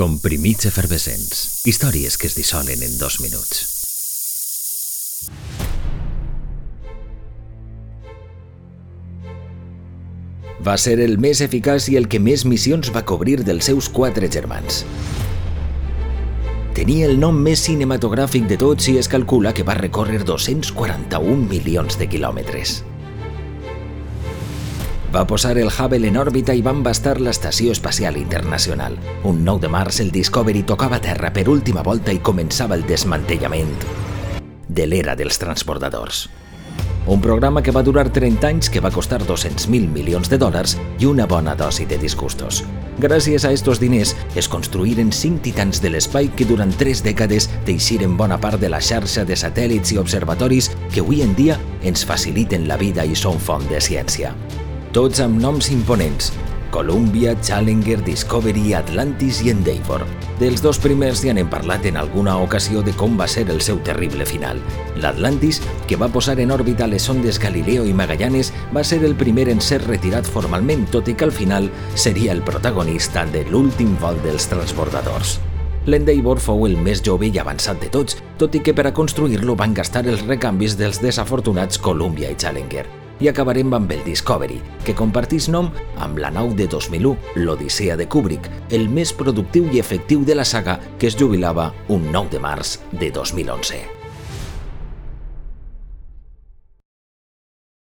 Comprimits efervescents. Històries que es dissolen en dos minuts. Va ser el més eficaç i el que més missions va cobrir dels seus quatre germans. Tenia el nom més cinematogràfic de tots i es calcula que va recórrer 241 milions de quilòmetres. Va posar el Hubble en òrbita i va embastar l'Estació Espacial Internacional. Un 9 de març el Discovery tocava terra per última volta i començava el desmantellament de l'era dels transbordadors. Un programa que va durar 30 anys, que va costar 200.000 milions de dòlars i una bona dosi de disgustos. Gràcies a estos diners es construïren cinc titans de l'espai que durant tres dècades teixiren bona part de la xarxa de satèl·lits i observatoris que avui en dia ens faciliten la vida i són font de ciència. Tots amb noms imponents, Columbia, Challenger, Discovery, Atlantis i Endeavour. Dels dos primers ja n'hem parlat en alguna ocasió de com va ser el seu terrible final. L'Atlantis, que va posar en òrbita les sondes Galileo i Magallanes, va ser el primer en ser retirat formalment, tot i que al final seria el protagonista de l'últim vol dels transbordadors. L'Endeavour fou el més jove i avançat de tots, tot i que per a construir-lo van gastar els recanvis dels desafortunats Columbia i Challenger i acabarem amb el Discovery, que compartís nom amb la nau de 2001, l'Odissea de Kubrick, el més productiu i efectiu de la saga que es jubilava un 9 de març de 2011.